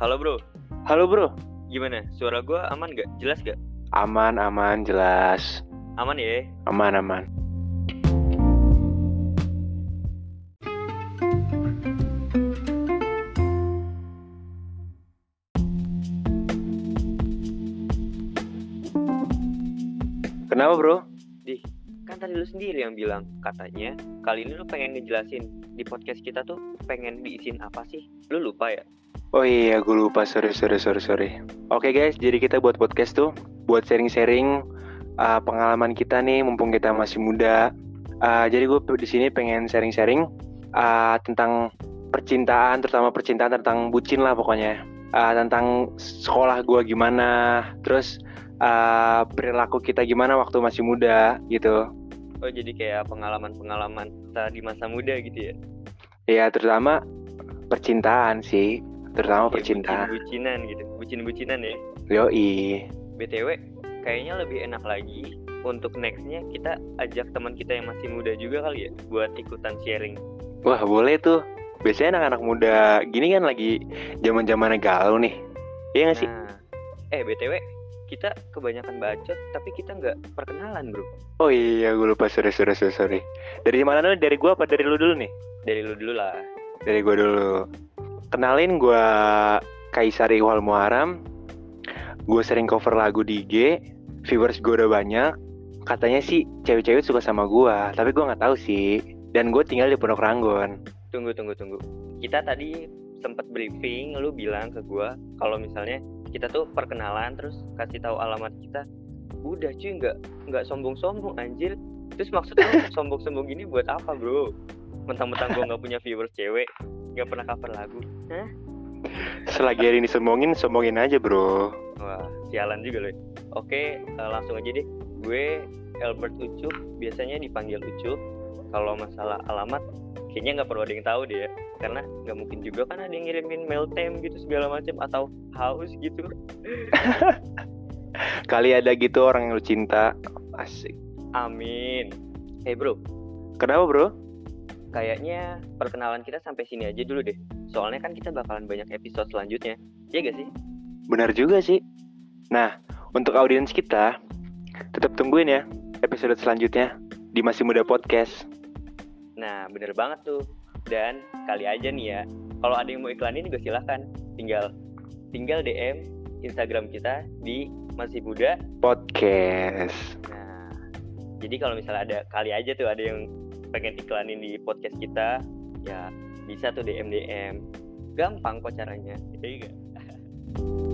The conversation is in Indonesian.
Halo bro, Halo bro, gimana? Suara gua aman gak? Jelas gak? aman aman jelas, Aman ya? aman aman. Kenapa bro? Di, kan tadi lu sendiri yang bilang katanya kali ini lu pengen ngejelasin di podcast kita tuh pengen diisin apa sih? Lu lupa ya? Oh iya, gue lupa. Sorry, sorry, sorry, sorry. Oke guys, jadi kita buat podcast tuh buat sharing-sharing uh, pengalaman kita nih, mumpung kita masih muda. Uh, jadi gue di sini pengen sharing-sharing uh, tentang percintaan, terutama percintaan tentang bucin lah pokoknya. Uh, tentang sekolah gue gimana, terus uh, perilaku kita gimana waktu masih muda gitu. Oh jadi kayak pengalaman-pengalaman kita di masa muda gitu ya? Ya terutama percintaan sih, terutama Kayak percintaan. Bucin-bucinan gitu, bucin-bucinan ya. Yoi. BTW, kayaknya lebih enak lagi untuk nextnya kita ajak teman kita yang masih muda juga kali ya buat ikutan sharing. Wah boleh tuh. Biasanya anak-anak muda gini kan lagi zaman zamannya galau nih. Iya gak sih? Nah, eh BTW, kita kebanyakan bacot tapi kita nggak perkenalan bro. Oh iya gue lupa sorry sorry sorry sorry. Dari mana dulu? Dari gua apa dari lu dulu nih? Dari lu dulu lah. Dari gua dulu. Kenalin gua Kaisar Iwal Muharam. Gue sering cover lagu di IG. Viewers gue udah banyak. Katanya sih cewek-cewek suka sama gua, tapi gua nggak tahu sih. Dan gue tinggal di Pondok Ranggon. Tunggu tunggu tunggu. Kita tadi sempat briefing, lu bilang ke gua kalau misalnya kita tuh perkenalan terus kasih tahu alamat kita. Udah cuy nggak nggak sombong-sombong anjir. Terus maksudnya sombong-sombong gini buat apa bro? Mentang-mentang gua nggak punya viewers cewek, nggak pernah cover lagu. Hah? Selagi hari ini sombongin, sombongin aja bro. Wah, sialan juga loh. Oke, eh, langsung aja deh. Gue Albert Ucup, biasanya dipanggil Ucup. Kalau masalah alamat, kayaknya nggak perlu ada yang tahu deh ya. Karena nggak mungkin juga kan ada yang ngirimin mail tem gitu segala macam atau haus gitu. Kali ada gitu orang yang lu cinta. Asik. Amin. Eh bro, Kenapa bro? Kayaknya perkenalan kita sampai sini aja dulu deh. Soalnya kan kita bakalan banyak episode selanjutnya. Iya gak sih? Benar juga sih. Nah, untuk audiens kita, tetap tungguin ya episode selanjutnya di Masih Muda Podcast. Nah, bener banget tuh. Dan kali aja nih ya, kalau ada yang mau iklanin juga silahkan. Tinggal tinggal DM Instagram kita di masih muda. Podcast. Nah, jadi kalau misalnya ada kali aja tuh ada yang pengen iklanin di podcast kita, ya bisa tuh DM DM. Gampang kok caranya. Iya nggak?